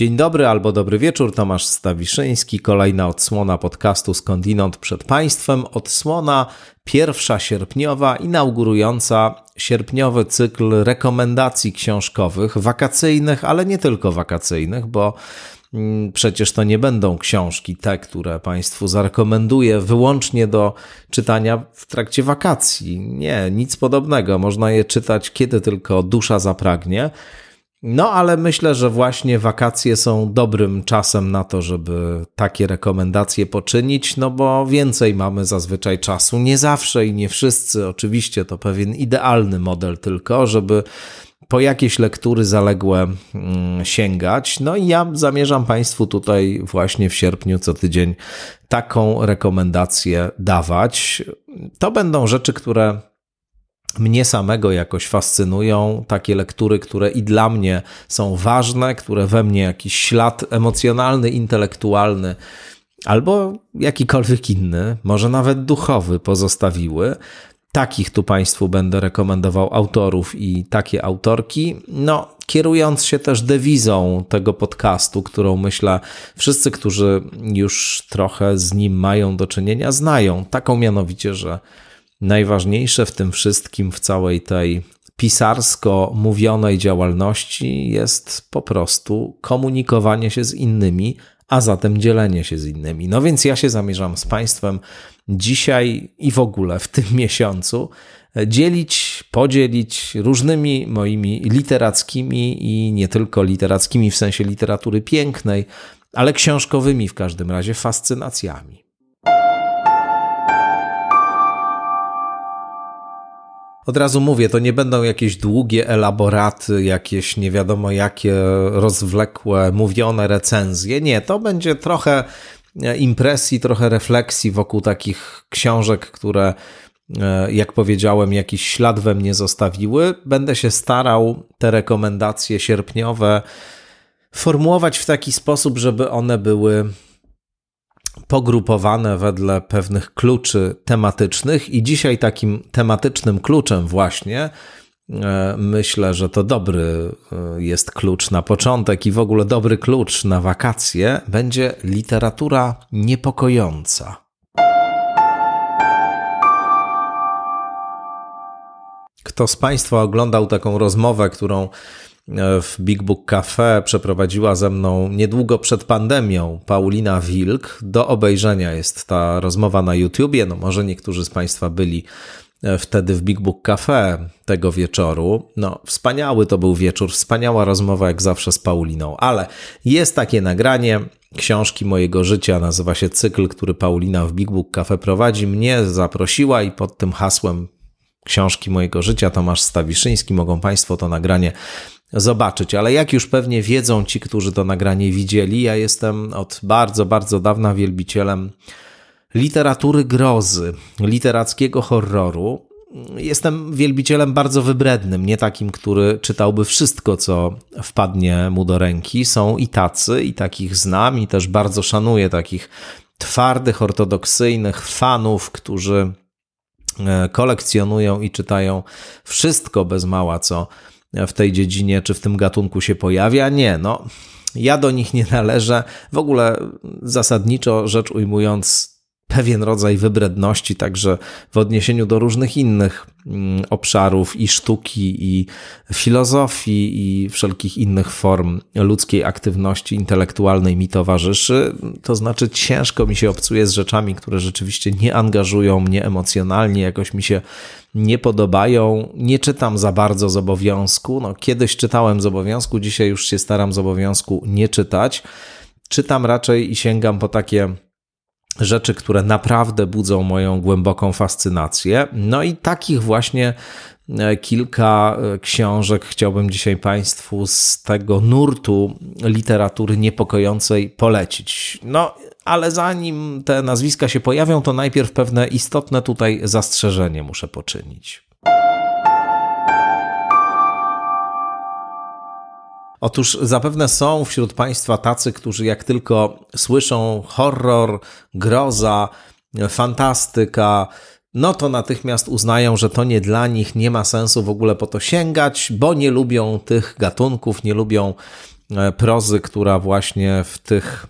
Dzień dobry albo dobry wieczór, Tomasz Stawiszyński. Kolejna odsłona podcastu Skądinąd przed Państwem. Odsłona pierwsza sierpniowa, inaugurująca sierpniowy cykl rekomendacji książkowych, wakacyjnych, ale nie tylko wakacyjnych, bo mm, Przecież to nie będą książki te, które Państwu zarekomenduję wyłącznie do czytania w trakcie wakacji. Nie, nic podobnego. Można je czytać kiedy tylko dusza zapragnie. No, ale myślę, że właśnie wakacje są dobrym czasem na to, żeby takie rekomendacje poczynić, no bo więcej mamy zazwyczaj czasu. Nie zawsze i nie wszyscy, oczywiście to pewien idealny model tylko, żeby po jakieś lektury zaległe mm, sięgać. No i ja zamierzam Państwu tutaj właśnie w sierpniu co tydzień taką rekomendację dawać. To będą rzeczy, które mnie samego jakoś fascynują takie lektury, które i dla mnie są ważne, które we mnie jakiś ślad emocjonalny, intelektualny albo jakikolwiek inny, może nawet duchowy pozostawiły. Takich tu Państwu będę rekomendował autorów i takie autorki. No, kierując się też dewizą tego podcastu, którą myślę wszyscy, którzy już trochę z nim mają do czynienia, znają. Taką mianowicie, że Najważniejsze w tym wszystkim, w całej tej pisarsko-mówionej działalności jest po prostu komunikowanie się z innymi, a zatem dzielenie się z innymi. No więc ja się zamierzam z Państwem dzisiaj i w ogóle w tym miesiącu dzielić, podzielić różnymi moimi literackimi i nie tylko literackimi w sensie literatury pięknej, ale książkowymi w każdym razie fascynacjami. Od razu mówię, to nie będą jakieś długie elaboraty, jakieś nie wiadomo jakie rozwlekłe, mówione recenzje. Nie, to będzie trochę e, impresji, trochę refleksji wokół takich książek, które, e, jak powiedziałem, jakiś ślad we mnie zostawiły. Będę się starał te rekomendacje sierpniowe formułować w taki sposób, żeby one były pogrupowane wedle pewnych kluczy tematycznych, i dzisiaj takim tematycznym kluczem, właśnie, e, myślę, że to dobry e, jest klucz na początek i w ogóle dobry klucz na wakacje, będzie literatura niepokojąca. Kto z Państwa oglądał taką rozmowę, którą w Big Book Cafe przeprowadziła ze mną niedługo przed pandemią Paulina Wilk. Do obejrzenia jest ta rozmowa na YouTubie. No może niektórzy z Państwa byli e, wtedy w Big Book Cafe tego wieczoru. No, wspaniały to był wieczór, wspaniała rozmowa jak zawsze z Pauliną, ale jest takie nagranie książki mojego życia, nazywa się cykl, który Paulina w Big Book Cafe prowadzi. Mnie zaprosiła i pod tym hasłem książki mojego życia Tomasz Stawiszyński mogą Państwo to nagranie zobaczyć. Ale jak już pewnie wiedzą ci, którzy to nagranie widzieli, ja jestem od bardzo, bardzo dawna wielbicielem literatury grozy, literackiego horroru. Jestem wielbicielem bardzo wybrednym, nie takim, który czytałby wszystko, co wpadnie mu do ręki. Są i tacy, i takich znam, i też bardzo szanuję takich twardych, ortodoksyjnych fanów, którzy e, kolekcjonują i czytają wszystko bez mała, co w tej dziedzinie czy w tym gatunku się pojawia. Nie, no. Ja do nich nie należę. W ogóle zasadniczo rzecz ujmując, pewien rodzaj wybredności, także w odniesieniu do różnych innych mm, obszarów i sztuki, i filozofii, i wszelkich innych form ludzkiej aktywności intelektualnej mi towarzyszy. To znaczy, ciężko mi się obcuje z rzeczami, które rzeczywiście nie angażują mnie emocjonalnie, jakoś mi się nie podobają. Nie czytam za bardzo z obowiązku. No, kiedyś czytałem z obowiązku, dzisiaj już się staram z obowiązku nie czytać. Czytam raczej i sięgam po takie rzeczy, które naprawdę budzą moją głęboką fascynację. No i takich właśnie e, kilka e, książek chciałbym dzisiaj Państwu z tego nurtu literatury niepokojącej polecić. No, ale zanim te nazwiska się pojawią, to najpierw pewne istotne tutaj zastrzeżenie muszę poczynić. Otóż zapewne są wśród Państwa tacy, którzy jak tylko słyszą horror, groza, fantastyka, no to natychmiast uznają, że to nie dla nich, nie ma sensu w ogóle po to sięgać, bo nie lubią tych gatunków, nie lubią prozy, która właśnie w tych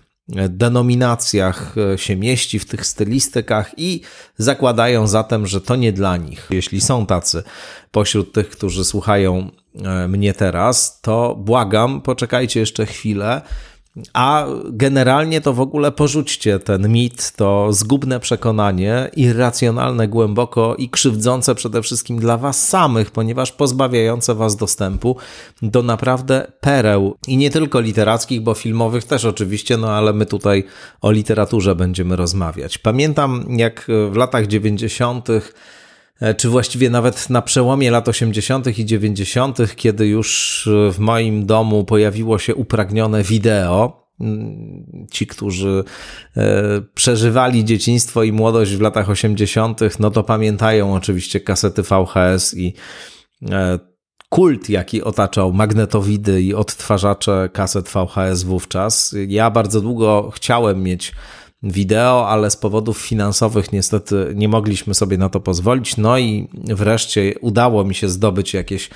denominacjach się mieści, w tych stylistykach i zakładają zatem, że to nie dla nich. Jeśli są tacy pośród tych, którzy słuchają mnie teraz, to błagam, poczekajcie jeszcze chwilę a generalnie to w ogóle porzućcie ten mit, to zgubne przekonanie, irracjonalne głęboko i krzywdzące przede wszystkim dla Was samych, ponieważ pozbawiające Was dostępu do naprawdę pereł i nie tylko literackich, bo filmowych też oczywiście, no ale my tutaj o literaturze będziemy rozmawiać. Pamiętam, jak w latach 90 E, czy właściwie nawet na przełomie lat 80. i 90., kiedy już w moim domu pojawiło się upragnione wideo. Mm, ci, którzy e, przeżywali dzieciństwo i młodość w latach 80., no to pamiętają oczywiście kasety VHS i e, kult, jaki otaczał magnetowidy i odtwarzacze kaset VHS wówczas. Ja bardzo długo chciałem mieć wideo, ale z powodów finansowych niestety nie mogliśmy sobie na to pozwolić. No i wreszcie udało mi się zdobyć jakieś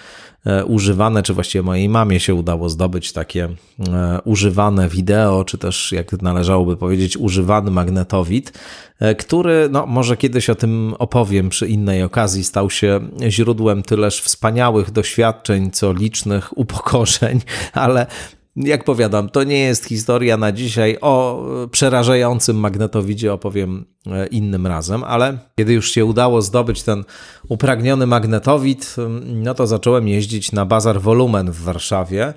e, używane, czy właściwie mojej mamie się udało zdobyć takie e, używane wideo, czy też jak należałoby powiedzieć, używany magnetowid, e, który, no może kiedyś o tym opowiem przy innej okazji, stał się źródłem tyleż wspaniałych doświadczeń, co licznych upokorzeń, ale jak powiadam, to nie jest historia na dzisiaj. O przerażającym magnetowidzie opowiem e, innym razem, ale kiedy już się udało zdobyć ten upragniony magnetowid, no to zacząłem jeździć na bazar Volumen w Warszawie.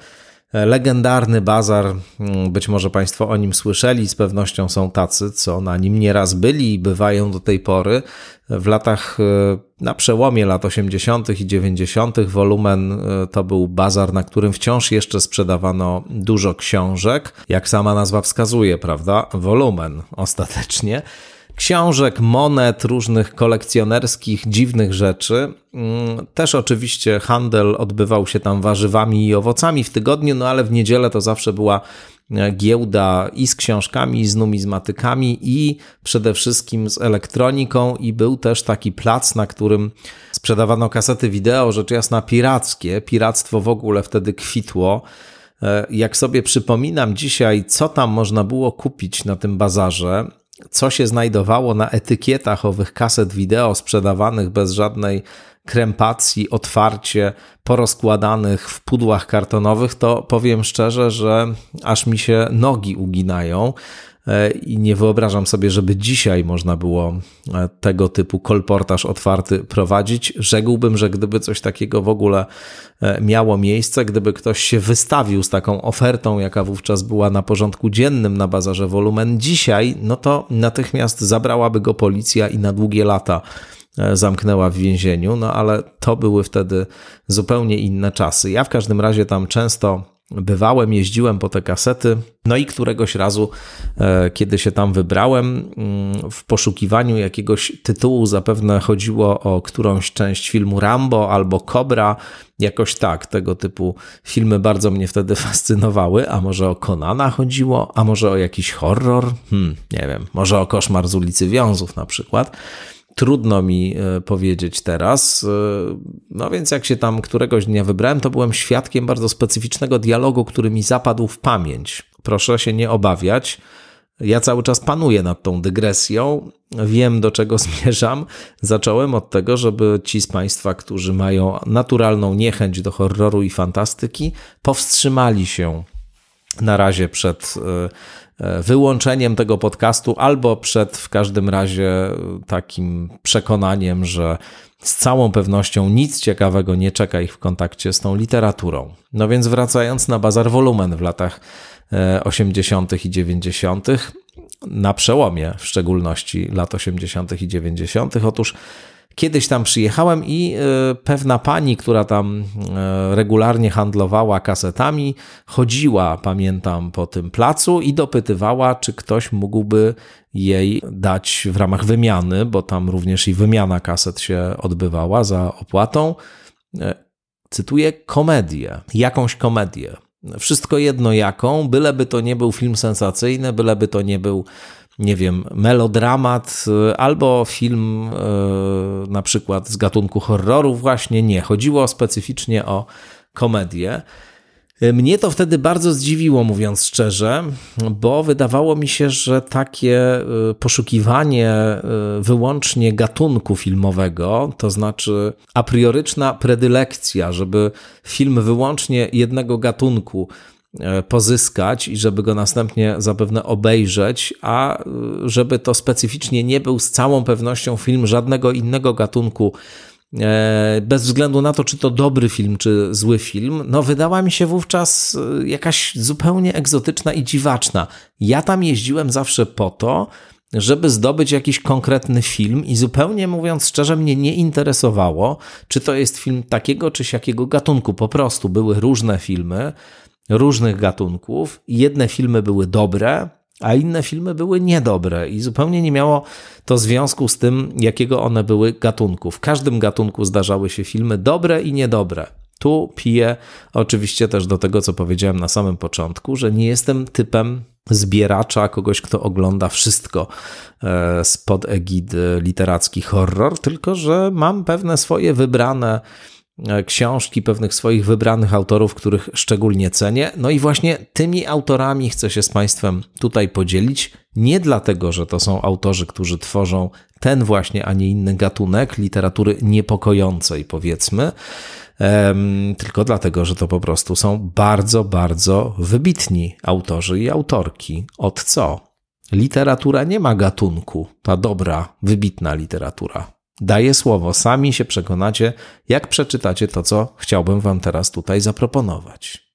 Legendarny bazar, mm, być może Państwo o nim słyszeli, z pewnością są tacy, co na nim nieraz byli i bywają do tej pory. W latach, e, na przełomie lat 80. i 90., wolumen e, to był bazar, na którym wciąż jeszcze sprzedawano dużo książek. Jak sama nazwa wskazuje, prawda? Wolumen ostatecznie książek, monet, różnych kolekcjonerskich, dziwnych rzeczy. Mm, też oczywiście handel odbywał się tam warzywami i owocami w tygodniu, no ale w niedzielę to zawsze była e, giełda i z książkami, i z numizmatykami, i przede wszystkim z elektroniką, i był też taki plac, na którym sprzedawano kasety wideo, rzecz jasna pirackie. Piractwo w ogóle wtedy kwitło. E, jak sobie przypominam dzisiaj, co tam można było kupić na tym bazarze, co się znajdowało na etykietach owych kaset wideo sprzedawanych bez żadnej krempacji, otwarcie, porozkładanych w pudłach kartonowych, to powiem szczerze, że aż mi się nogi uginają. E, i nie wyobrażam sobie, żeby dzisiaj można było e, tego typu kolportaż otwarty prowadzić. Rzekłbym, że gdyby coś takiego w ogóle e, miało miejsce, gdyby ktoś się wystawił z taką ofertą, jaka wówczas była na porządku dziennym na bazarze Wolumen, dzisiaj, no to natychmiast zabrałaby go policja i na długie lata zamknęła w więzieniu, no ale to były wtedy zupełnie inne czasy. Ja w każdym razie tam często bywałem, jeździłem po te kasety. No i któregoś razu, e, kiedy się tam wybrałem, mm, w poszukiwaniu jakiegoś tytułu, zapewne chodziło o którąś część filmu Rambo albo Cobra, jakoś tak, tego typu filmy bardzo mnie wtedy fascynowały. A może o Konana chodziło, a może o jakiś horror? Hmm, nie wiem, może o koszmar z ulicy Wiązów na przykład trudno mi e, powiedzieć teraz. E, no więc jak się tam któregoś dnia wybrałem, to byłem świadkiem bardzo specyficznego dialogu, który mi zapadł w pamięć. Proszę się nie obawiać. Ja cały czas panuję nad tą dygresją, wiem do czego zmierzam. Zacząłem od tego, żeby ci z Państwa, którzy mają naturalną niechęć do horroru i fantastyki, powstrzymali się na razie przed e, wyłączeniem tego podcastu, albo przed w każdym razie takim przekonaniem, że z całą pewnością nic ciekawego nie czeka ich w kontakcie z tą literaturą. No więc wracając na bazar wolumen w latach 80. E, i 90., na przełomie w szczególności lat 80. i 90., otóż Kiedyś tam przyjechałem i e, pewna pani, która tam e, regularnie handlowała kasetami, chodziła, pamiętam, po tym placu i dopytywała, czy ktoś mógłby jej dać w ramach wymiany, bo tam również i wymiana kaset się odbywała za opłatą. E, cytuję komedię, jakąś komedię. Wszystko jedno jaką, byleby to nie był film sensacyjny, byleby to nie był nie wiem, melodramat y, albo film y, na przykład z gatunku horroru, właśnie nie. Chodziło specyficznie o komedię. Mnie to wtedy bardzo zdziwiło, mówiąc szczerze, bo wydawało mi się, że takie y, poszukiwanie y, wyłącznie gatunku filmowego, to znaczy a prioryczna predylekcja, żeby film wyłącznie jednego gatunku y, pozyskać i żeby go następnie zapewne obejrzeć, a żeby to specyficznie nie był z całą pewnością film żadnego innego gatunku E, bez względu na to, czy to dobry film, czy zły film, no wydała mi się wówczas e, jakaś zupełnie egzotyczna i dziwaczna. Ja tam jeździłem zawsze po to, żeby zdobyć jakiś konkretny film i zupełnie mówiąc szczerze mnie nie interesowało, czy to jest film takiego czy siakiego gatunku. Po prostu były różne filmy różnych gatunków. Jedne filmy były dobre, a inne filmy były niedobre i zupełnie nie miało to związku z tym, jakiego one były gatunku. W każdym gatunku zdarzały się filmy dobre i niedobre. Tu piję oczywiście też do tego, co powiedziałem na samym początku, że nie jestem typem zbieracza, kogoś, kto ogląda wszystko e, spod egidy literacki horror, tylko że mam pewne swoje wybrane książki pewnych swoich wybranych autorów, których szczególnie cenię. No i właśnie tymi autorami chcę się z Państwem tutaj podzielić. Nie dlatego, że to są autorzy, którzy tworzą ten właśnie, a nie inny gatunek literatury niepokojącej, powiedzmy, tylko dlatego, że to po prostu są bardzo, bardzo wybitni autorzy i autorki. Od co? Literatura nie ma gatunku, ta dobra, wybitna literatura. Daję słowo, sami się przekonacie, jak przeczytacie to, co chciałbym Wam teraz tutaj zaproponować.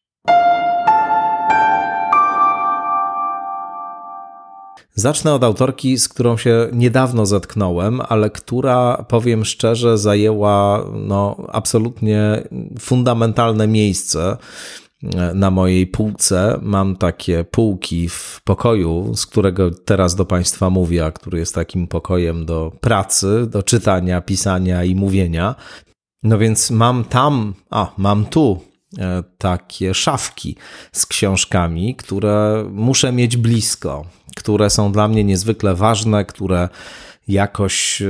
Zacznę od autorki, z którą się niedawno zetknąłem, ale która, powiem szczerze, zajęła no, absolutnie fundamentalne miejsce na mojej półce mam takie półki w pokoju, z którego teraz do Państwa mówię, a który jest takim pokojem do pracy, do czytania, pisania i mówienia. No więc mam tam, a mam tu e, takie szafki z książkami, które muszę mieć blisko, które są dla mnie niezwykle ważne, które jakoś e,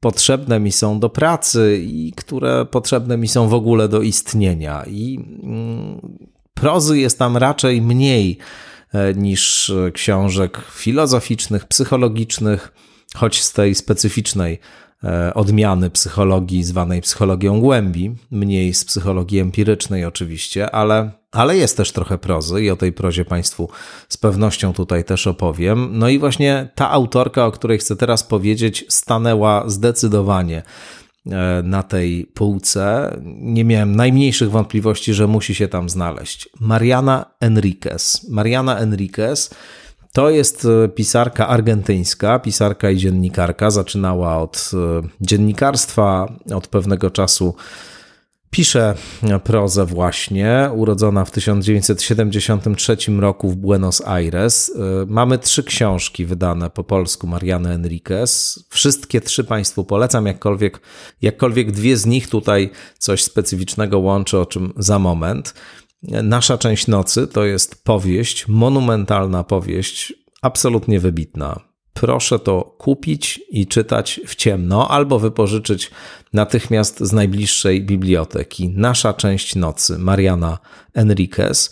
potrzebne mi są do pracy i które potrzebne mi są w ogóle do istnienia. I mm, prozy jest tam raczej mniej e, niż książek filozoficznych, psychologicznych, choć z tej specyficznej odmiany psychologii zwanej psychologią głębi, mniej z psychologii empirycznej oczywiście, ale ale jest też trochę prozy i o tej prozie Państwu z pewnością tutaj też opowiem. No i właśnie ta autorka, o której chcę teraz powiedzieć, stanęła zdecydowanie e, na tej półce. Nie miałem najmniejszych wątpliwości, że musi się tam znaleźć. Mariana Enriquez. Mariana Enriquez to jest e, pisarka argentyńska, pisarka i dziennikarka. Zaczynała od e, dziennikarstwa, od pewnego czasu Pisze prozę właśnie, urodzona w 1973 roku w Buenos Aires. Mamy trzy książki wydane po polsku Mariany Enriquez. Wszystkie trzy Państwu polecam, jakkolwiek, jakkolwiek dwie z nich tutaj coś specyficznego łączy, o czym za moment. Nasza część nocy to jest powieść, monumentalna powieść, absolutnie wybitna proszę to kupić i czytać w ciemno albo wypożyczyć natychmiast z najbliższej biblioteki. Nasza część nocy, Mariana Enriquez.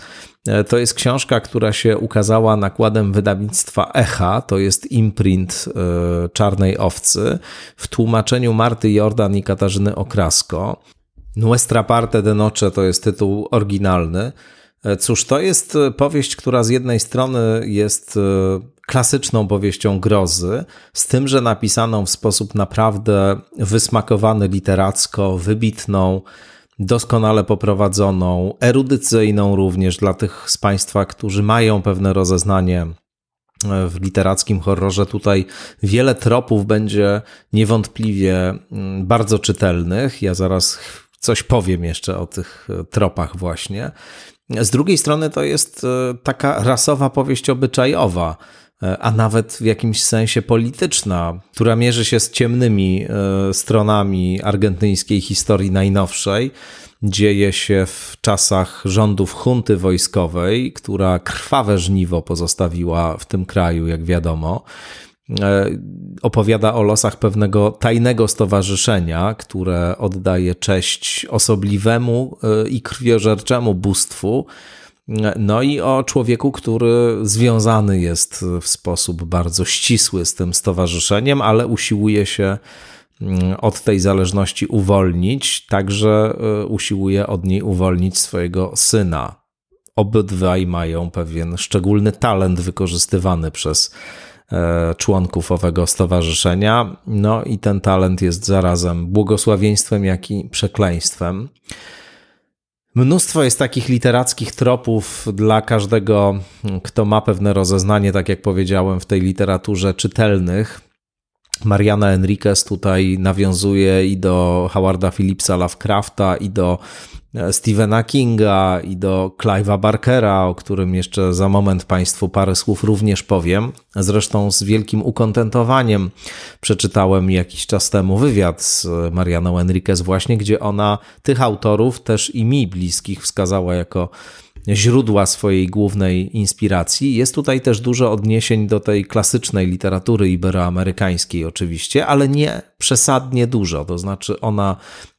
E, to jest książka, która się ukazała nakładem wydawnictwa Echa, to jest imprint e, Czarnej Owcy, w tłumaczeniu Marty Jordan i Katarzyny Okrasko. Nuestra parte de noche to jest tytuł oryginalny. E, cóż, to jest powieść, która z jednej strony jest klasyczną powieścią grozy, z tym, że napisaną w sposób naprawdę wysmakowany literacko, wybitną, doskonale poprowadzoną, erudycyjną również dla tych z Państwa, którzy mają pewne rozeznanie w literackim horrorze. Tutaj wiele tropów będzie niewątpliwie mm, bardzo czytelnych. Ja zaraz coś powiem jeszcze o tych tropach właśnie. Z drugiej strony to jest e, taka rasowa powieść obyczajowa, E, a nawet w jakimś sensie polityczna, która mierzy się z ciemnymi e, stronami argentyńskiej historii najnowszej. Dzieje się w czasach rządów hunty wojskowej, która krwawe żniwo pozostawiła w tym kraju, jak wiadomo. Opowiada o losach pewnego tajnego stowarzyszenia, które oddaje cześć osobliwemu i krwiożerczemu bóstwu, no i o człowieku, który związany jest w sposób bardzo ścisły z tym stowarzyszeniem, ale usiłuje się mm, od tej zależności uwolnić, także e, usiłuje od niej uwolnić swojego syna. Obydwaj mają pewien szczególny talent wykorzystywany przez e, członków owego stowarzyszenia. No i ten talent jest zarazem błogosławieństwem, jak i przekleństwem. Mnóstwo jest takich literackich tropów dla każdego, kto ma pewne rozeznanie, tak jak powiedziałem, w tej literaturze czytelnych. Mariana Enriquez tutaj nawiązuje i do Howarda Phillipsa Lovecrafta, i do E, Stephena Kinga i do Clive'a Barkera, o którym jeszcze za moment Państwu parę słów również powiem. Zresztą z wielkim ukontentowaniem przeczytałem jakiś czas temu wywiad z Marianą Enriquez właśnie, gdzie ona tych autorów też i mi bliskich wskazała jako źródła swojej głównej inspiracji. Jest tutaj też dużo odniesień do tej klasycznej literatury iberoamerykańskiej, oczywiście, ale nie przesadnie dużo. To znaczy, ona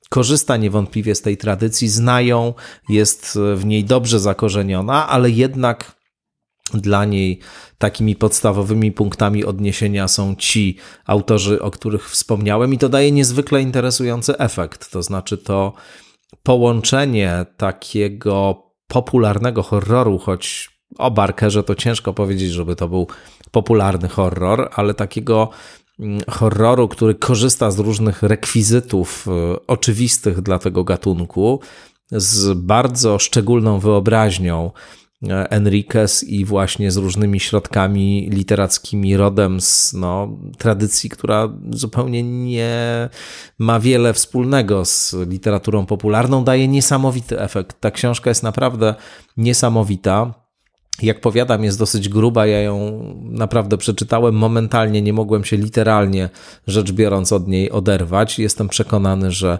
korzysta niewątpliwie z tej tradycji, znają, jest w niej dobrze zakorzeniona, ale jednak dla niej takimi podstawowymi punktami odniesienia są ci autorzy, o których wspomniałem, i to daje niezwykle interesujący efekt. To znaczy to połączenie takiego popularnego horroru, choć o Barkerze to ciężko powiedzieć, żeby to był popularny horror, ale takiego horroru, który korzysta z różnych rekwizytów e, oczywistych dla tego gatunku, z bardzo szczególną wyobraźnią e, Enriquez i właśnie z różnymi środkami literackimi rodem z no, tradycji, która zupełnie nie ma wiele wspólnego z literaturą popularną, daje niesamowity efekt. Ta książka jest naprawdę niesamowita. Jak powiadam, jest dosyć gruba. Ja ją naprawdę przeczytałem momentalnie, nie mogłem się literalnie rzecz biorąc od niej oderwać. Jestem przekonany, że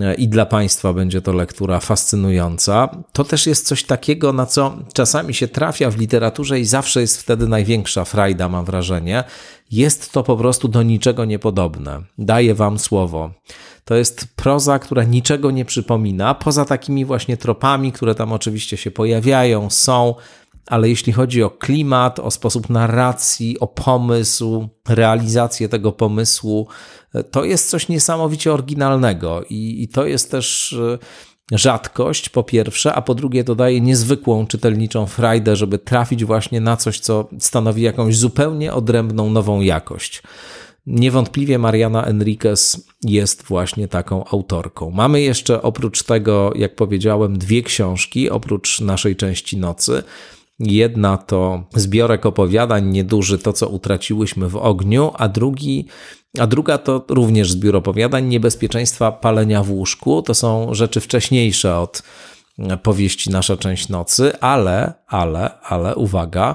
e, i dla Państwa będzie to lektura fascynująca. To też jest coś takiego, na co czasami się trafia w literaturze i zawsze jest wtedy największa frajda, mam wrażenie. Jest to po prostu do niczego niepodobne. Daję Wam słowo. To jest proza, która niczego nie przypomina, poza takimi właśnie tropami, które tam oczywiście się pojawiają, są ale jeśli chodzi o klimat, o sposób narracji, o pomysł, realizację tego pomysłu, to jest coś niesamowicie oryginalnego i, i to jest też e, rzadkość, po pierwsze, a po drugie to daje niezwykłą czytelniczą frajdę, żeby trafić właśnie na coś, co stanowi jakąś zupełnie odrębną, nową jakość. Niewątpliwie Mariana Enriquez jest właśnie taką autorką. Mamy jeszcze oprócz tego, jak powiedziałem, dwie książki, oprócz naszej części nocy. Jedna to zbiorek opowiadań nieduży, to co utraciłyśmy w ogniu, a drugi a druga to również zbiór opowiadań niebezpieczeństwa palenia w łóżku. To są rzeczy wcześniejsze od powieści Nasza część nocy, ale, ale, ale uwaga, e,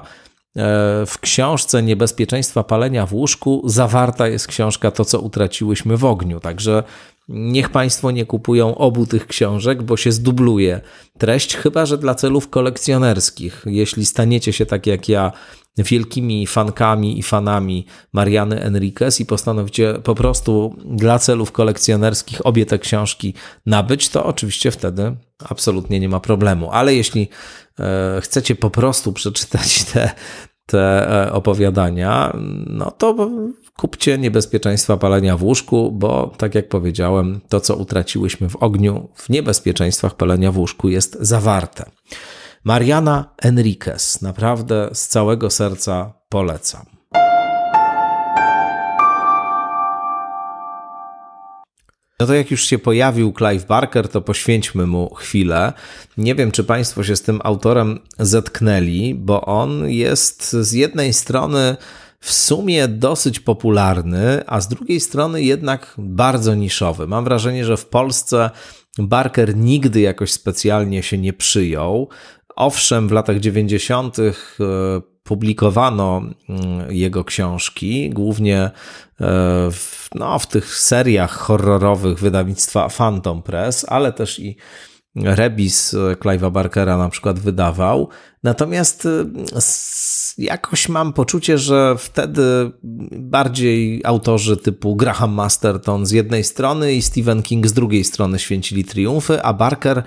w książce Niebezpieczeństwa palenia w łóżku zawarta jest książka To, co utraciłyśmy w ogniu. Także Niech Państwo nie kupują obu tych książek, bo się zdubluje treść, chyba że dla celów kolekcjonerskich. Jeśli staniecie się tak jak ja wielkimi fankami i fanami Mariany Enriquez i postanowicie po prostu dla celów kolekcjonerskich obie te książki nabyć, to oczywiście wtedy absolutnie nie ma problemu. Ale jeśli e, chcecie po prostu przeczytać te, te e, opowiadania, no to kupcie niebezpieczeństwa palenia w łóżku, bo tak jak powiedziałem, to co utraciłyśmy w ogniu, w niebezpieczeństwach palenia w łóżku jest zawarte. Mariana Enriquez, naprawdę z całego serca polecam. No to jak już się pojawił Clive Barker, to poświęćmy mu chwilę. Nie wiem, czy Państwo się z tym autorem zetknęli, bo on jest z jednej strony w sumie dosyć popularny, a z drugiej strony jednak bardzo niszowy. Mam wrażenie, że w Polsce Barker nigdy jakoś specjalnie się nie przyjął. Owszem, w latach 90. publikowano mm, jego książki, głównie e, w, no, w tych seriach horrorowych wydawnictwa Phantom Press, ale też i Rebis Clive'a Barkera na przykład wydawał. Natomiast jakoś mam poczucie, że wtedy bardziej autorzy typu Graham Masterton z jednej strony i Stephen King z drugiej strony święcili triumfy, a Barker e,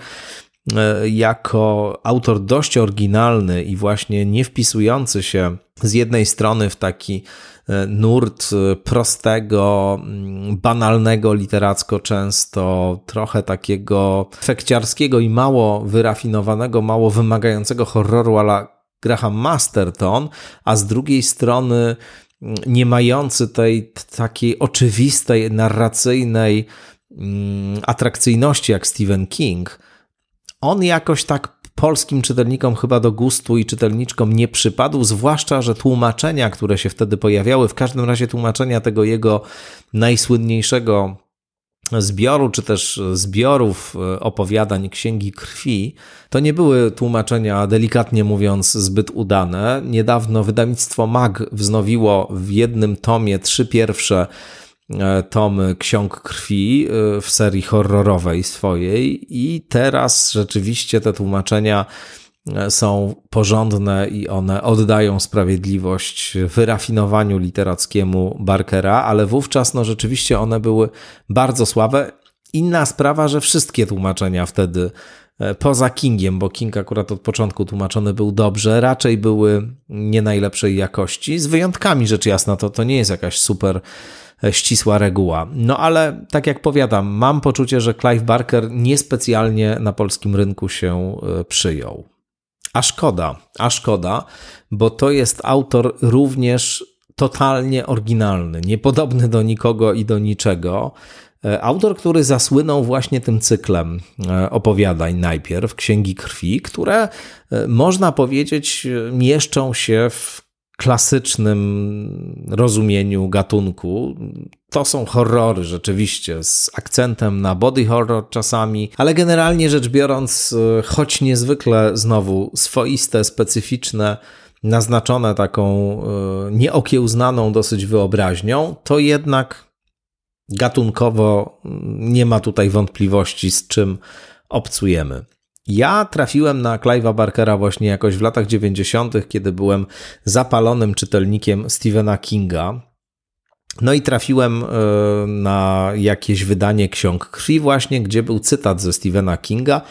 jako autor dość oryginalny i właśnie nie wpisujący się z jednej strony w taki e, nurt e, prostego, mm, banalnego literacko często, trochę takiego fekciarskiego i mało wyrafinowanego, mało wymagającego horroru ala Graham Masterton, a z drugiej strony mm, nie mający tej takiej oczywistej, narracyjnej mm, atrakcyjności jak Stephen King, on jakoś tak polskim czytelnikom chyba do gustu i czytelniczkom nie przypadł, zwłaszcza, że tłumaczenia, które się wtedy pojawiały, w każdym razie tłumaczenia tego jego najsłynniejszego zbioru, czy też zbiorów e, opowiadań Księgi Krwi, to nie były tłumaczenia, delikatnie mówiąc, zbyt udane. Niedawno wydawnictwo MAG wznowiło w jednym tomie trzy pierwsze e, tomy Ksiąg Krwi e, w serii horrorowej swojej i teraz rzeczywiście te tłumaczenia są porządne i one oddają sprawiedliwość wyrafinowaniu literackiemu Barkera, ale wówczas no rzeczywiście one były bardzo słabe. Inna sprawa, że wszystkie tłumaczenia wtedy e, poza Kingiem, bo King akurat od początku tłumaczony był dobrze, raczej były nie najlepszej jakości, z wyjątkami rzecz jasna, to, to nie jest jakaś super e, ścisła reguła. No ale tak jak powiadam, mam poczucie, że Clive Barker niespecjalnie na polskim rynku się e, przyjął. A szkoda, a szkoda, bo to jest autor również totalnie oryginalny, niepodobny do nikogo i do niczego. E, autor, który zasłynął właśnie tym cyklem e, opowiadań najpierw, Księgi Krwi, które można powiedzieć mieszczą się w klasycznym rozumieniu gatunku. To są horrory rzeczywiście, z akcentem na body horror czasami, ale generalnie rzecz biorąc, e, choć niezwykle znowu swoiste, specyficzne, naznaczone taką e, nieokiełznaną dosyć wyobraźnią, to jednak gatunkowo nie ma tutaj wątpliwości, z czym obcujemy. Ja trafiłem na Clive'a Barkera właśnie jakoś w latach 90., kiedy byłem zapalonym czytelnikiem Stephena Kinga. No i trafiłem e, na jakieś wydanie ksiąg krwi, właśnie, gdzie był cytat ze Stephena Kinga,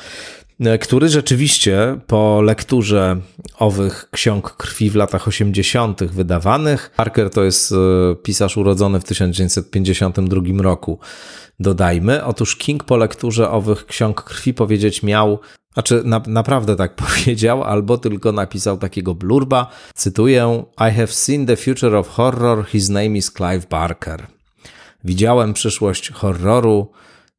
e, który rzeczywiście po lekturze owych ksiąg krwi w latach 80. wydawanych, Parker to jest e, pisarz urodzony w 1952 roku, dodajmy. Otóż King po lekturze owych ksiąg krwi powiedzieć miał, znaczy, na, naprawdę tak powiedział, albo tylko napisał takiego blurba. Cytuję: I have seen the future of horror, his name is Clive Barker. Widziałem przyszłość horroru,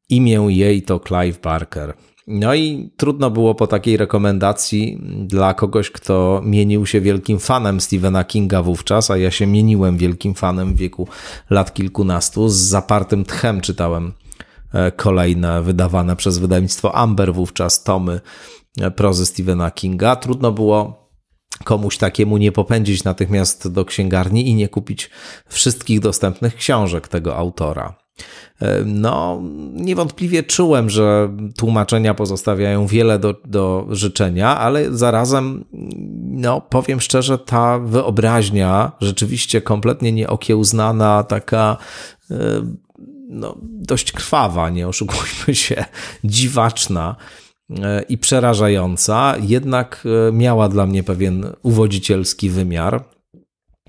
imię jej to Clive Barker. No i trudno było po takiej rekomendacji dla kogoś, kto mienił się wielkim fanem Stephena Kinga wówczas, a ja się mieniłem wielkim fanem w wieku lat kilkunastu. Z zapartym tchem czytałem kolejne wydawane przez wydawnictwo Amber wówczas tomy e, prozy Stephena Kinga. Trudno było komuś takiemu nie popędzić natychmiast do księgarni i nie kupić wszystkich dostępnych książek tego autora. E, no, niewątpliwie czułem, że tłumaczenia pozostawiają wiele do, do życzenia, ale zarazem, no, powiem szczerze, ta wyobraźnia rzeczywiście kompletnie nieokiełznana, taka no, dość krwawa, nie oszukujmy się, dziwaczna e, i przerażająca, jednak e, miała dla mnie pewien uwodzicielski wymiar.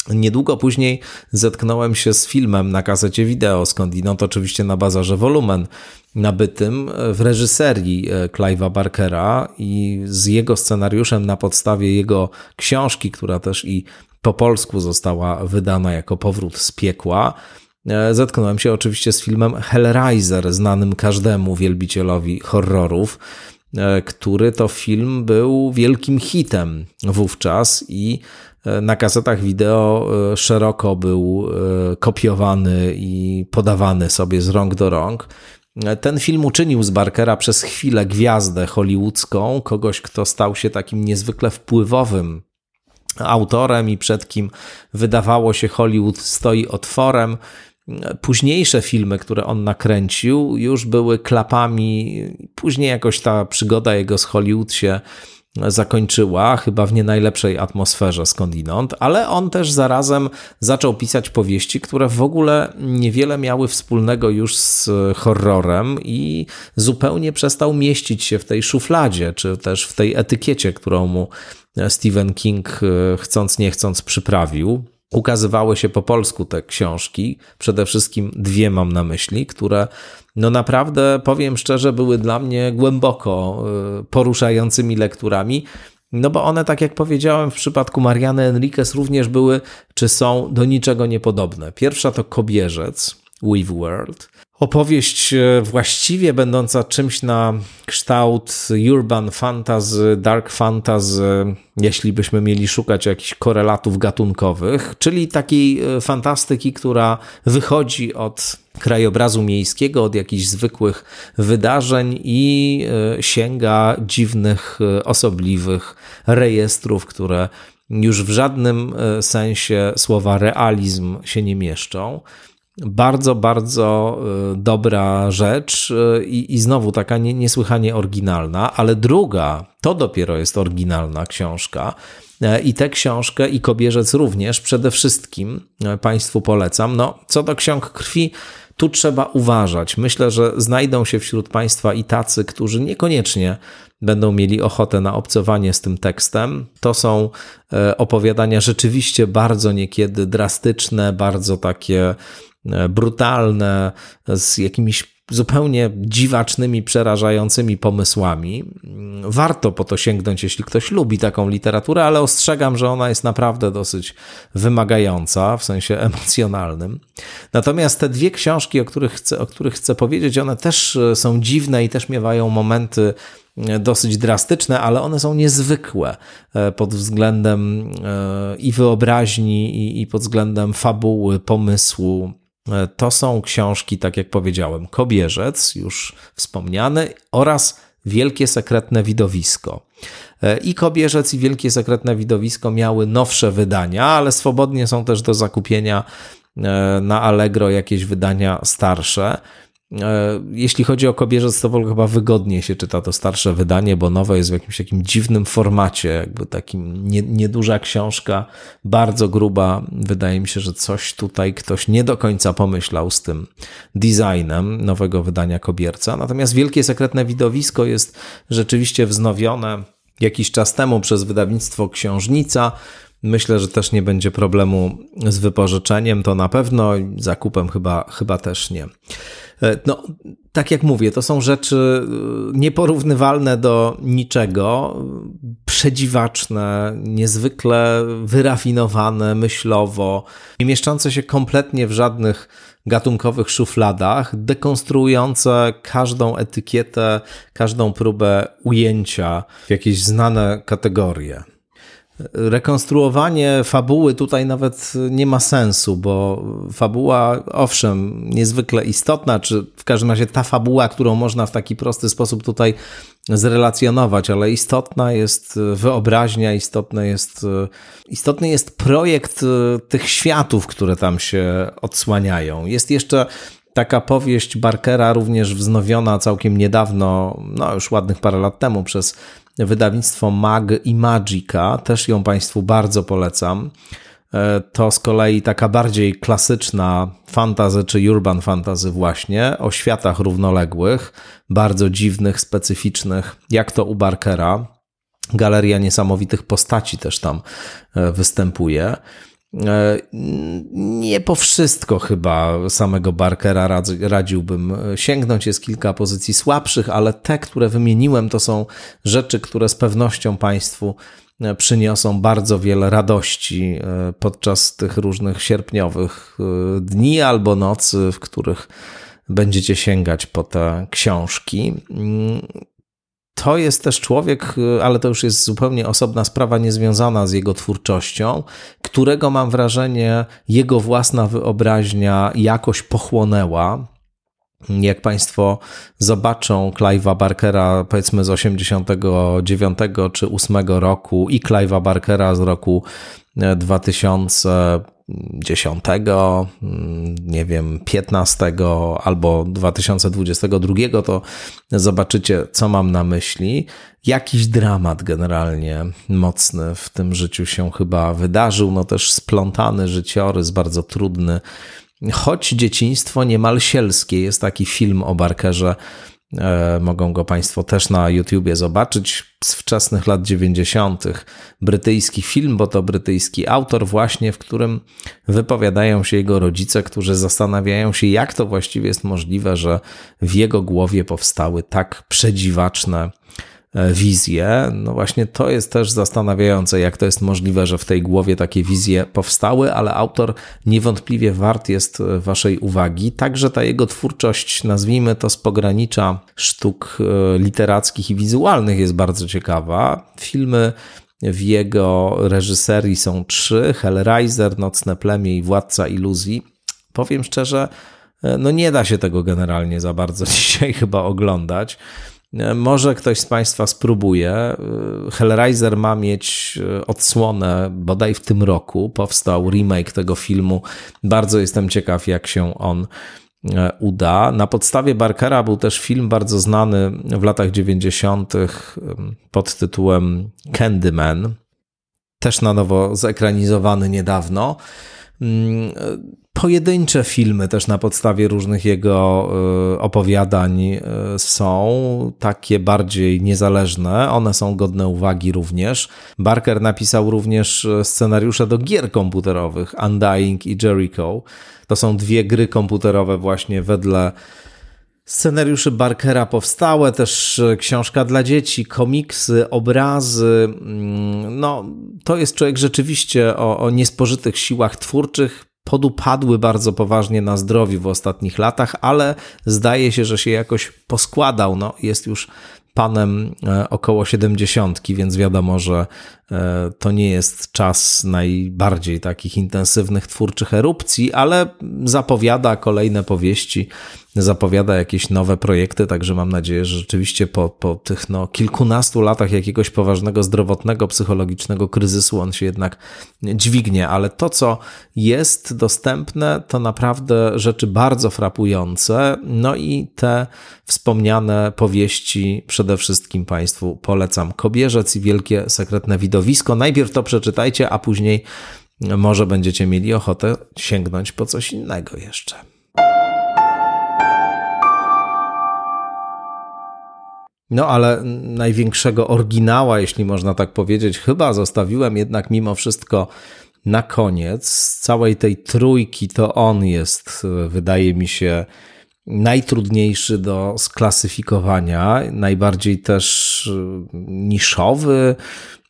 Niedługo później zetknąłem się z filmem na kasecie wideo, skądinąd oczywiście na bazarze Volumen, nabytym w reżyserii e, Clive'a Barkera i z jego scenariuszem na podstawie jego książki, która też i po polsku została wydana jako Powrót z piekła. E, zetknąłem się oczywiście z filmem Hellraiser, znanym każdemu wielbicielowi horrorów, e, który to film był wielkim hitem wówczas i e, na kasetach wideo szeroko był kopiowany i podawany sobie z rąk do rąk. Ten film uczynił z Barkera przez chwilę gwiazdę hollywoodzką, kogoś, kto stał się takim niezwykle wpływowym autorem i przed kim wydawało się Hollywood stoi otworem. Późniejsze filmy, które on nakręcił, już były klapami. Później jakoś ta przygoda jego z Hollywood się zakończyła, chyba w nie najlepszej atmosferze skądinąd, ale on też zarazem zaczął pisać powieści, które w ogóle niewiele miały wspólnego już z horrorem i zupełnie przestał mieścić się w tej szufladzie, czy też w tej etykiecie, którą mu Stephen King e, chcąc nie chcąc przyprawił. Ukazywały się po polsku te książki, przede wszystkim dwie mam na myśli, które no naprawdę, powiem szczerze, były dla mnie głęboko y, poruszającymi lekturami. No bo one, tak jak powiedziałem, w przypadku Mariany Enriquez również były, czy są do niczego niepodobne. Pierwsza to Kobierzec, Weave World. Opowieść e, właściwie będąca czymś na kształt urban fantasy, dark fantasy, jeśli byśmy mieli szukać jakichś korelatów gatunkowych, czyli takiej e, fantastyki, która wychodzi od krajobrazu miejskiego, od jakichś zwykłych wydarzeń i e, sięga dziwnych, osobliwych rejestrów, które już w żadnym sensie słowa realizm się nie mieszczą. Bardzo, bardzo y, dobra rzecz y, i, i znowu taka nie, niesłychanie oryginalna, ale druga, to dopiero jest oryginalna książka. E, I tę książkę, i Kobierzec również, przede wszystkim Państwu polecam. No, co do ksiąg krwi, tu trzeba uważać. Myślę, że znajdą się wśród Państwa i tacy, którzy niekoniecznie będą mieli ochotę na obcowanie z tym tekstem. To są opowiadania rzeczywiście bardzo niekiedy drastyczne, bardzo takie brutalne, z jakimiś zupełnie dziwacznymi, przerażającymi pomysłami. Warto po to sięgnąć, jeśli ktoś lubi taką literaturę, ale ostrzegam, że ona jest naprawdę dosyć wymagająca w sensie emocjonalnym. Natomiast te dwie książki, o których chcę, o których chcę powiedzieć, one też e, są dziwne i też miewają momenty e, dosyć drastyczne, ale one są niezwykłe pod względem i wyobraźni, i pod względem fabuły, pomysłu E, to są książki, tak jak powiedziałem, Kobierzec, już wspomniany, oraz Wielkie Sekretne Widowisko. E, I Kobierzec, i Wielkie Sekretne Widowisko miały nowsze wydania, ale swobodnie są też do zakupienia e, na Allegro jakieś wydania starsze. E, jeśli chodzi o Kobierzec, to chyba wygodnie się czyta to starsze wydanie, bo nowe jest w jakimś takim dziwnym formacie, jakby takim nie, nieduża książka, bardzo gruba. Wydaje mi się, że coś tutaj ktoś nie do końca pomyślał z tym designem nowego wydania Kobierca. Natomiast Wielkie Sekretne Widowisko jest rzeczywiście wznowione jakiś czas temu przez wydawnictwo Książnica. Myślę, że też nie będzie problemu z wypożyczeniem, to na pewno, zakupem chyba, chyba też nie. E, no, tak jak mówię, to są rzeczy e, nieporównywalne do niczego, przedziwaczne, niezwykle wyrafinowane myślowo, nie mieszczące się kompletnie w żadnych gatunkowych szufladach, dekonstruujące każdą etykietę, każdą próbę ujęcia w jakieś znane kategorie. Rekonstruowanie fabuły tutaj nawet nie ma sensu, bo fabuła, owszem, niezwykle istotna, czy w każdym razie ta fabuła, którą można w taki prosty sposób tutaj zrelacjonować, ale istotna jest wyobraźnia, istotny jest, istotny jest projekt tych światów, które tam się odsłaniają. Jest jeszcze taka powieść Barkera, również wznowiona całkiem niedawno, no już ładnych parę lat temu, przez wydawnictwo Mag i Magica. Też ją Państwu bardzo polecam. E, to z kolei taka bardziej klasyczna fantazy czy urban fantazy właśnie o światach równoległych, bardzo dziwnych, specyficznych, jak to u Barkera. Galeria niesamowitych postaci też tam e, występuje. E, nie po wszystko chyba samego Barkera radziłbym sięgnąć. Jest kilka pozycji słabszych, ale te, które wymieniłem, to są rzeczy, które z pewnością Państwu e, przyniosą bardzo wiele radości e, podczas tych różnych sierpniowych dni albo nocy, w których będziecie sięgać po te książki. To jest też człowiek, ale to już jest zupełnie osobna sprawa, niezwiązana z jego twórczością, którego mam wrażenie, jego własna wyobraźnia jakoś pochłonęła. Jak Państwo zobaczą Clive'a Barkera, powiedzmy z 89 czy 8 roku i Clive'a Barkera z roku 2000 10, nie wiem, 15 albo 2022, to zobaczycie, co mam na myśli. Jakiś dramat generalnie mocny w tym życiu się chyba wydarzył, no też splątany życiorys, bardzo trudny, choć dzieciństwo niemal sielskie. Jest taki film o Barkerze E, mogą go Państwo też na YouTubie zobaczyć z wczesnych lat 90. Brytyjski film, bo to brytyjski autor, właśnie w którym wypowiadają się jego rodzice, którzy zastanawiają się, jak to właściwie jest możliwe, że w jego głowie powstały tak przedziwaczne wizje. No właśnie to jest też zastanawiające, jak to jest możliwe, że w tej głowie takie wizje powstały, ale autor niewątpliwie wart jest e, Waszej uwagi. Także ta jego twórczość, nazwijmy to z pogranicza sztuk e, literackich i wizualnych, jest bardzo ciekawa. Filmy w jego reżyserii są trzy: Hellraiser, Nocne Plemię i Władca Iluzji. Powiem szczerze, no nie da się tego generalnie za bardzo dzisiaj chyba oglądać. Może ktoś z Państwa spróbuje. Hellraiser ma mieć e, odsłonę bodaj w tym roku. Powstał remake tego filmu. Bardzo jestem ciekaw, jak się on e, uda. Na podstawie Barkera był też film bardzo znany w latach 90. pod tytułem Candyman. Też na nowo zekranizowany niedawno. Pojedyncze filmy też na podstawie różnych jego y, opowiadań y, są, takie bardziej niezależne. One są godne uwagi również. Barker napisał również y, scenariusze do gier komputerowych Undying i Jericho. To są dwie gry komputerowe właśnie wedle scenariuszy Barkera powstałe, też książka dla dzieci, komiksy, obrazy. Mm, no, to jest człowiek rzeczywiście o, o niespożytych siłach twórczych podupadły bardzo poważnie na zdrowiu w ostatnich latach, ale zdaje się, że się jakoś poskładał. No, jest już panem e, około 70, więc wiadomo, że to nie jest czas najbardziej takich intensywnych twórczych erupcji, ale zapowiada kolejne powieści zapowiada jakieś nowe projekty, także mam nadzieję, że rzeczywiście po, po tych no, kilkunastu latach jakiegoś poważnego zdrowotnego, psychologicznego kryzysu on się jednak dźwignie, ale to, co jest dostępne, to naprawdę rzeczy bardzo frapujące, no i te wspomniane powieści przede wszystkim Państwu polecam. Kobierzec i Wielkie Sekretne Widowisko. Najpierw to przeczytajcie, a później może będziecie mieli ochotę sięgnąć po coś innego jeszcze. No, ale największego oryginała, jeśli można tak powiedzieć, chyba zostawiłem jednak mimo wszystko na koniec. Z całej tej trójki to on jest, wydaje mi się, najtrudniejszy do sklasyfikowania, najbardziej też niszowy,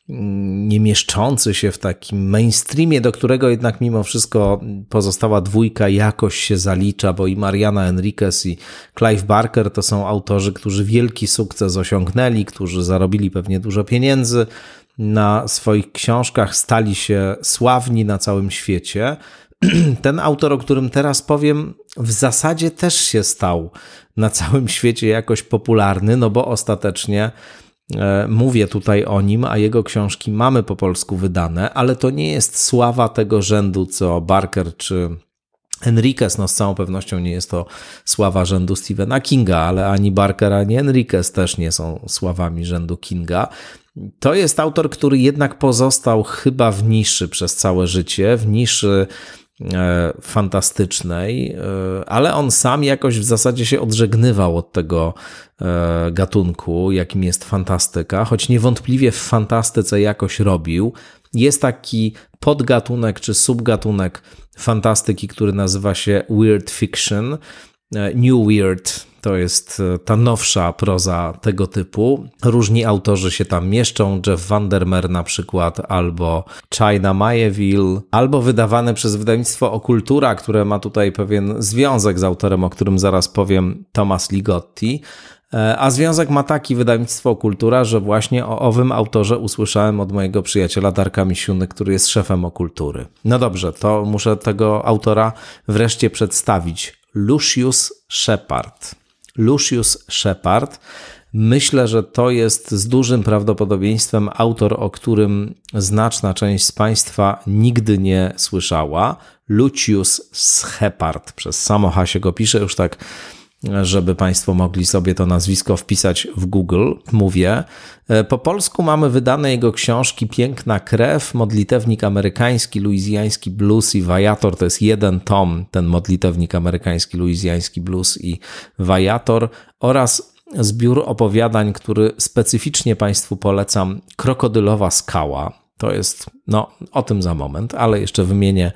nie mieszczący się w takim mainstreamie, do którego jednak mimo wszystko pozostała dwójka jakoś się zalicza, bo i Mariana Enriquez i Clive Barker to są autorzy, którzy wielki sukces osiągnęli, którzy zarobili pewnie dużo pieniędzy na swoich książkach, stali się sławni na całym świecie. Ten autor, o którym teraz powiem, w zasadzie też się stał na całym świecie jakoś popularny, no bo ostatecznie mówię tutaj o nim, a jego książki mamy po polsku wydane, ale to nie jest sława tego rzędu, co Barker czy Enriquez, no z całą pewnością nie jest to sława rzędu Stephena Kinga, ale ani Barker, ani Enriquez też nie są sławami rzędu Kinga. To jest autor, który jednak pozostał chyba w niszy przez całe życie, w niszy E, fantastycznej, e, ale on sam jakoś w zasadzie się odżegnywał od tego e, gatunku, jakim jest fantastyka, choć niewątpliwie w fantastyce jakoś robił. Jest taki podgatunek czy subgatunek fantastyki, który nazywa się Weird Fiction, New Weird to jest e, ta nowsza proza tego typu. Różni autorzy się tam mieszczą, Jeff Vandermeer na przykład, albo China Mayeville, albo wydawane przez wydawnictwo Okultura, które ma tutaj pewien związek z autorem, o którym zaraz powiem, Thomas Ligotti. E, a związek ma taki wydawnictwo Kultura, że właśnie o owym autorze usłyszałem od mojego przyjaciela Darka Misiuny, który jest szefem Okultury. No dobrze, to muszę tego autora wreszcie przedstawić. Lucius Shepard. Lucius Shepard. Myślę, że to jest z dużym prawdopodobieństwem autor, o którym znaczna część z Państwa nigdy nie słyszała. Lucius Schepard. Przez samo H się go pisze, już tak żeby Państwo mogli sobie to nazwisko wpisać w Google, mówię. E, po polsku mamy wydane jego książki Piękna krew, Modlitewnik amerykański, Luizjański blues i Wajator. To jest jeden tom, ten Modlitewnik amerykański, Luizjański blues i Wajator oraz zbiór opowiadań, który specyficznie Państwu polecam, Krokodylowa skała. To jest, no, o tym za moment, ale jeszcze wymienię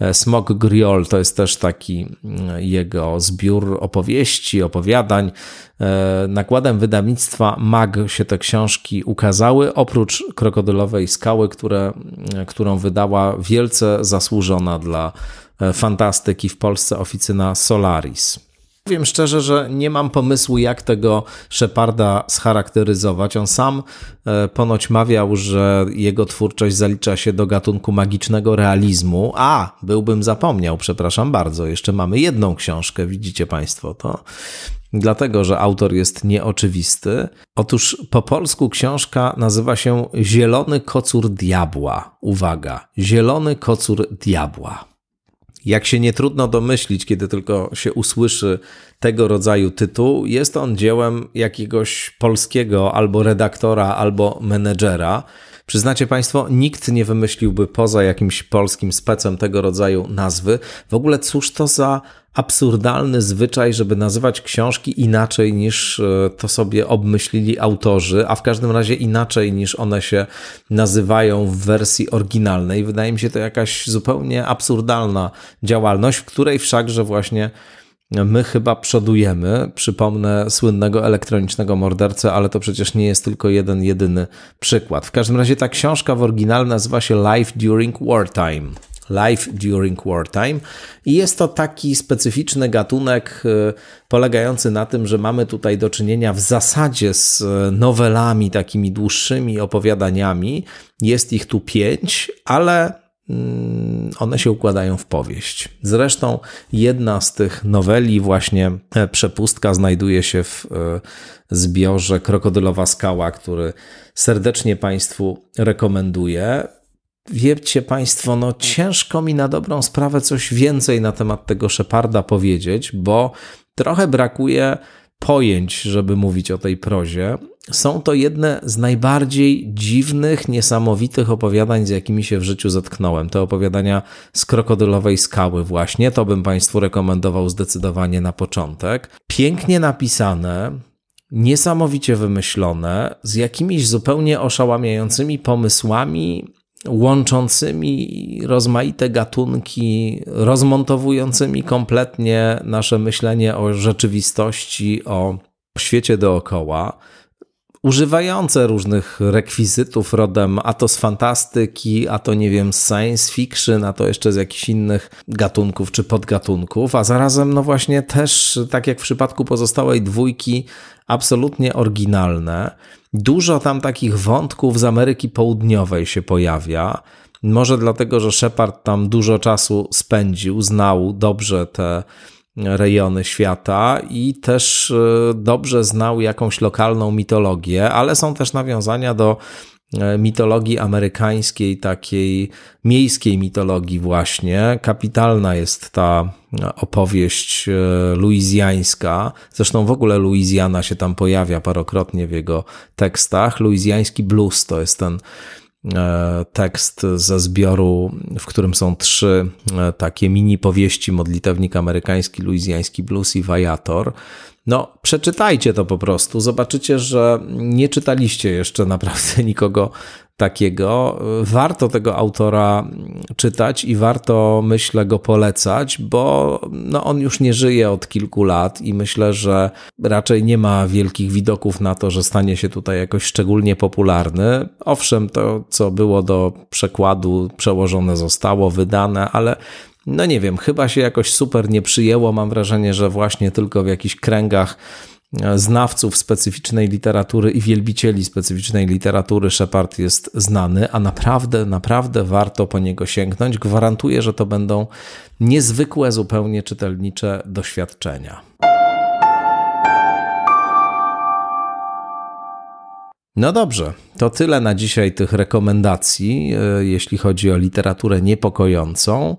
e, Smog Griol, to jest też taki mm, jego zbiór opowieści, opowiadań. E, nakładem wydawnictwa MAG się te książki ukazały, oprócz Krokodylowej Skały, które, mm, którą wydała wielce zasłużona dla e, fantastyki w Polsce oficyna Solaris. Powiem szczerze, że nie mam pomysłu, jak tego Sheparda scharakteryzować. On sam e, ponoć mawiał, że jego twórczość zalicza się do gatunku magicznego realizmu. A, byłbym zapomniał, przepraszam bardzo. Jeszcze mamy jedną książkę, widzicie Państwo to. Dlatego, że autor jest nieoczywisty. Otóż po polsku książka nazywa się Zielony kocur diabła. Uwaga, Zielony kocur diabła. Jak się nie trudno domyślić, kiedy tylko się usłyszy tego rodzaju tytuł, jest on dziełem jakiegoś polskiego albo redaktora, albo menedżera. Przyznacie Państwo, nikt nie wymyśliłby poza jakimś polskim specem tego rodzaju nazwy. W ogóle cóż to za absurdalny zwyczaj, żeby nazywać książki inaczej niż e, to sobie obmyślili autorzy, a w każdym razie inaczej niż one się nazywają w wersji oryginalnej. Wydaje mi się to jakaś zupełnie absurdalna działalność, w której wszakże właśnie my chyba przodujemy. Przypomnę słynnego elektronicznego mordercę, ale to przecież nie jest tylko jeden, jedyny przykład. W każdym razie ta książka w oryginale nazywa się Life During Wartime. Life During Wartime. I jest to taki specyficzny gatunek y, polegający na tym, że mamy tutaj do czynienia w zasadzie z y, nowelami, takimi dłuższymi opowiadaniami. Jest ich tu pięć, ale mm, one się układają w powieść. Zresztą jedna z tych noweli, właśnie e, Przepustka, znajduje się w e, zbiorze Krokodylowa Skała, który serdecznie Państwu rekomenduję. Wiecie Państwo, no ciężko mi na dobrą sprawę coś więcej na temat tego Szeparda powiedzieć, bo trochę brakuje pojęć, żeby mówić o tej prozie. Są to jedne z najbardziej dziwnych, niesamowitych opowiadań, z jakimi się w życiu zetknąłem. Te opowiadania z krokodylowej skały, właśnie to bym Państwu rekomendował zdecydowanie na początek. Pięknie napisane, niesamowicie wymyślone, z jakimiś zupełnie oszałamiającymi pomysłami łączącymi rozmaite gatunki, rozmontowującymi kompletnie nasze myślenie o rzeczywistości, o świecie dookoła, używające różnych rekwizytów rodem a to z fantastyki, a to nie wiem, z science fiction, a to jeszcze z jakichś innych gatunków czy podgatunków, a zarazem no właśnie też, tak jak w przypadku pozostałej dwójki, absolutnie oryginalne. Dużo tam takich wątków z Ameryki Południowej się pojawia. Może dlatego, że Shepard tam dużo czasu spędził, znał dobrze te rejony świata i też e, dobrze znał jakąś lokalną mitologię, ale są też nawiązania do e, mitologii amerykańskiej, takiej miejskiej mitologii właśnie. Kapitalna jest ta opowieść e, luizjańska. Zresztą w ogóle Luizjana się tam pojawia parokrotnie w jego tekstach. Luizjański blues to jest ten tekst ze zbioru, w którym są trzy e, takie mini powieści Modlitewnik amerykański, luizjański blues i Wajator. No, przeczytajcie to po prostu. Zobaczycie, że nie czytaliście jeszcze naprawdę nikogo takiego. Warto tego autora czytać i warto, myślę, go polecać, bo no, on już nie żyje od kilku lat i myślę, że raczej nie ma wielkich widoków na to, że stanie się tutaj jakoś szczególnie popularny. Owszem, to, co było do przekładu, przełożone zostało, wydane, ale no nie wiem, chyba się jakoś super nie przyjęło. Mam wrażenie, że właśnie tylko w jakichś kręgach znawców specyficznej literatury i wielbicieli specyficznej literatury Shepard jest znany, a naprawdę, naprawdę warto po niego sięgnąć. Gwarantuję, że to będą niezwykłe zupełnie czytelnicze doświadczenia. No dobrze, to tyle na dzisiaj tych rekomendacji, e, jeśli chodzi o literaturę niepokojącą.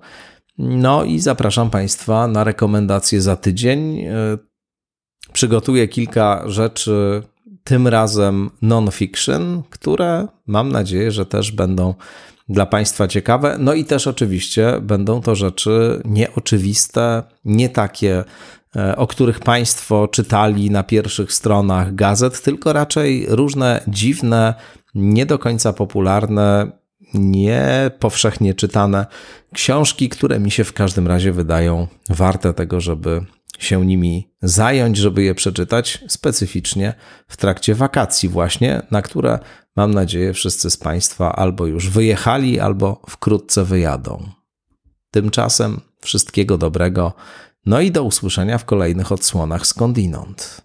No i zapraszam Państwa na rekomendacje za tydzień. Przygotuję kilka rzeczy, tym razem non-fiction, które mam nadzieję, że też będą dla Państwa ciekawe. No i też oczywiście będą to rzeczy nieoczywiste, nie takie, e, o których Państwo czytali na pierwszych stronach gazet, tylko raczej różne dziwne, nie do końca popularne, nie powszechnie czytane książki, które mi się w każdym razie wydają warte tego, żeby się nimi zająć, żeby je przeczytać specyficznie w trakcie wakacji, właśnie, na które mam nadzieję wszyscy z Państwa albo już wyjechali, albo wkrótce wyjadą. Tymczasem wszystkiego dobrego, no i do usłyszenia w kolejnych odsłonach skądinąd.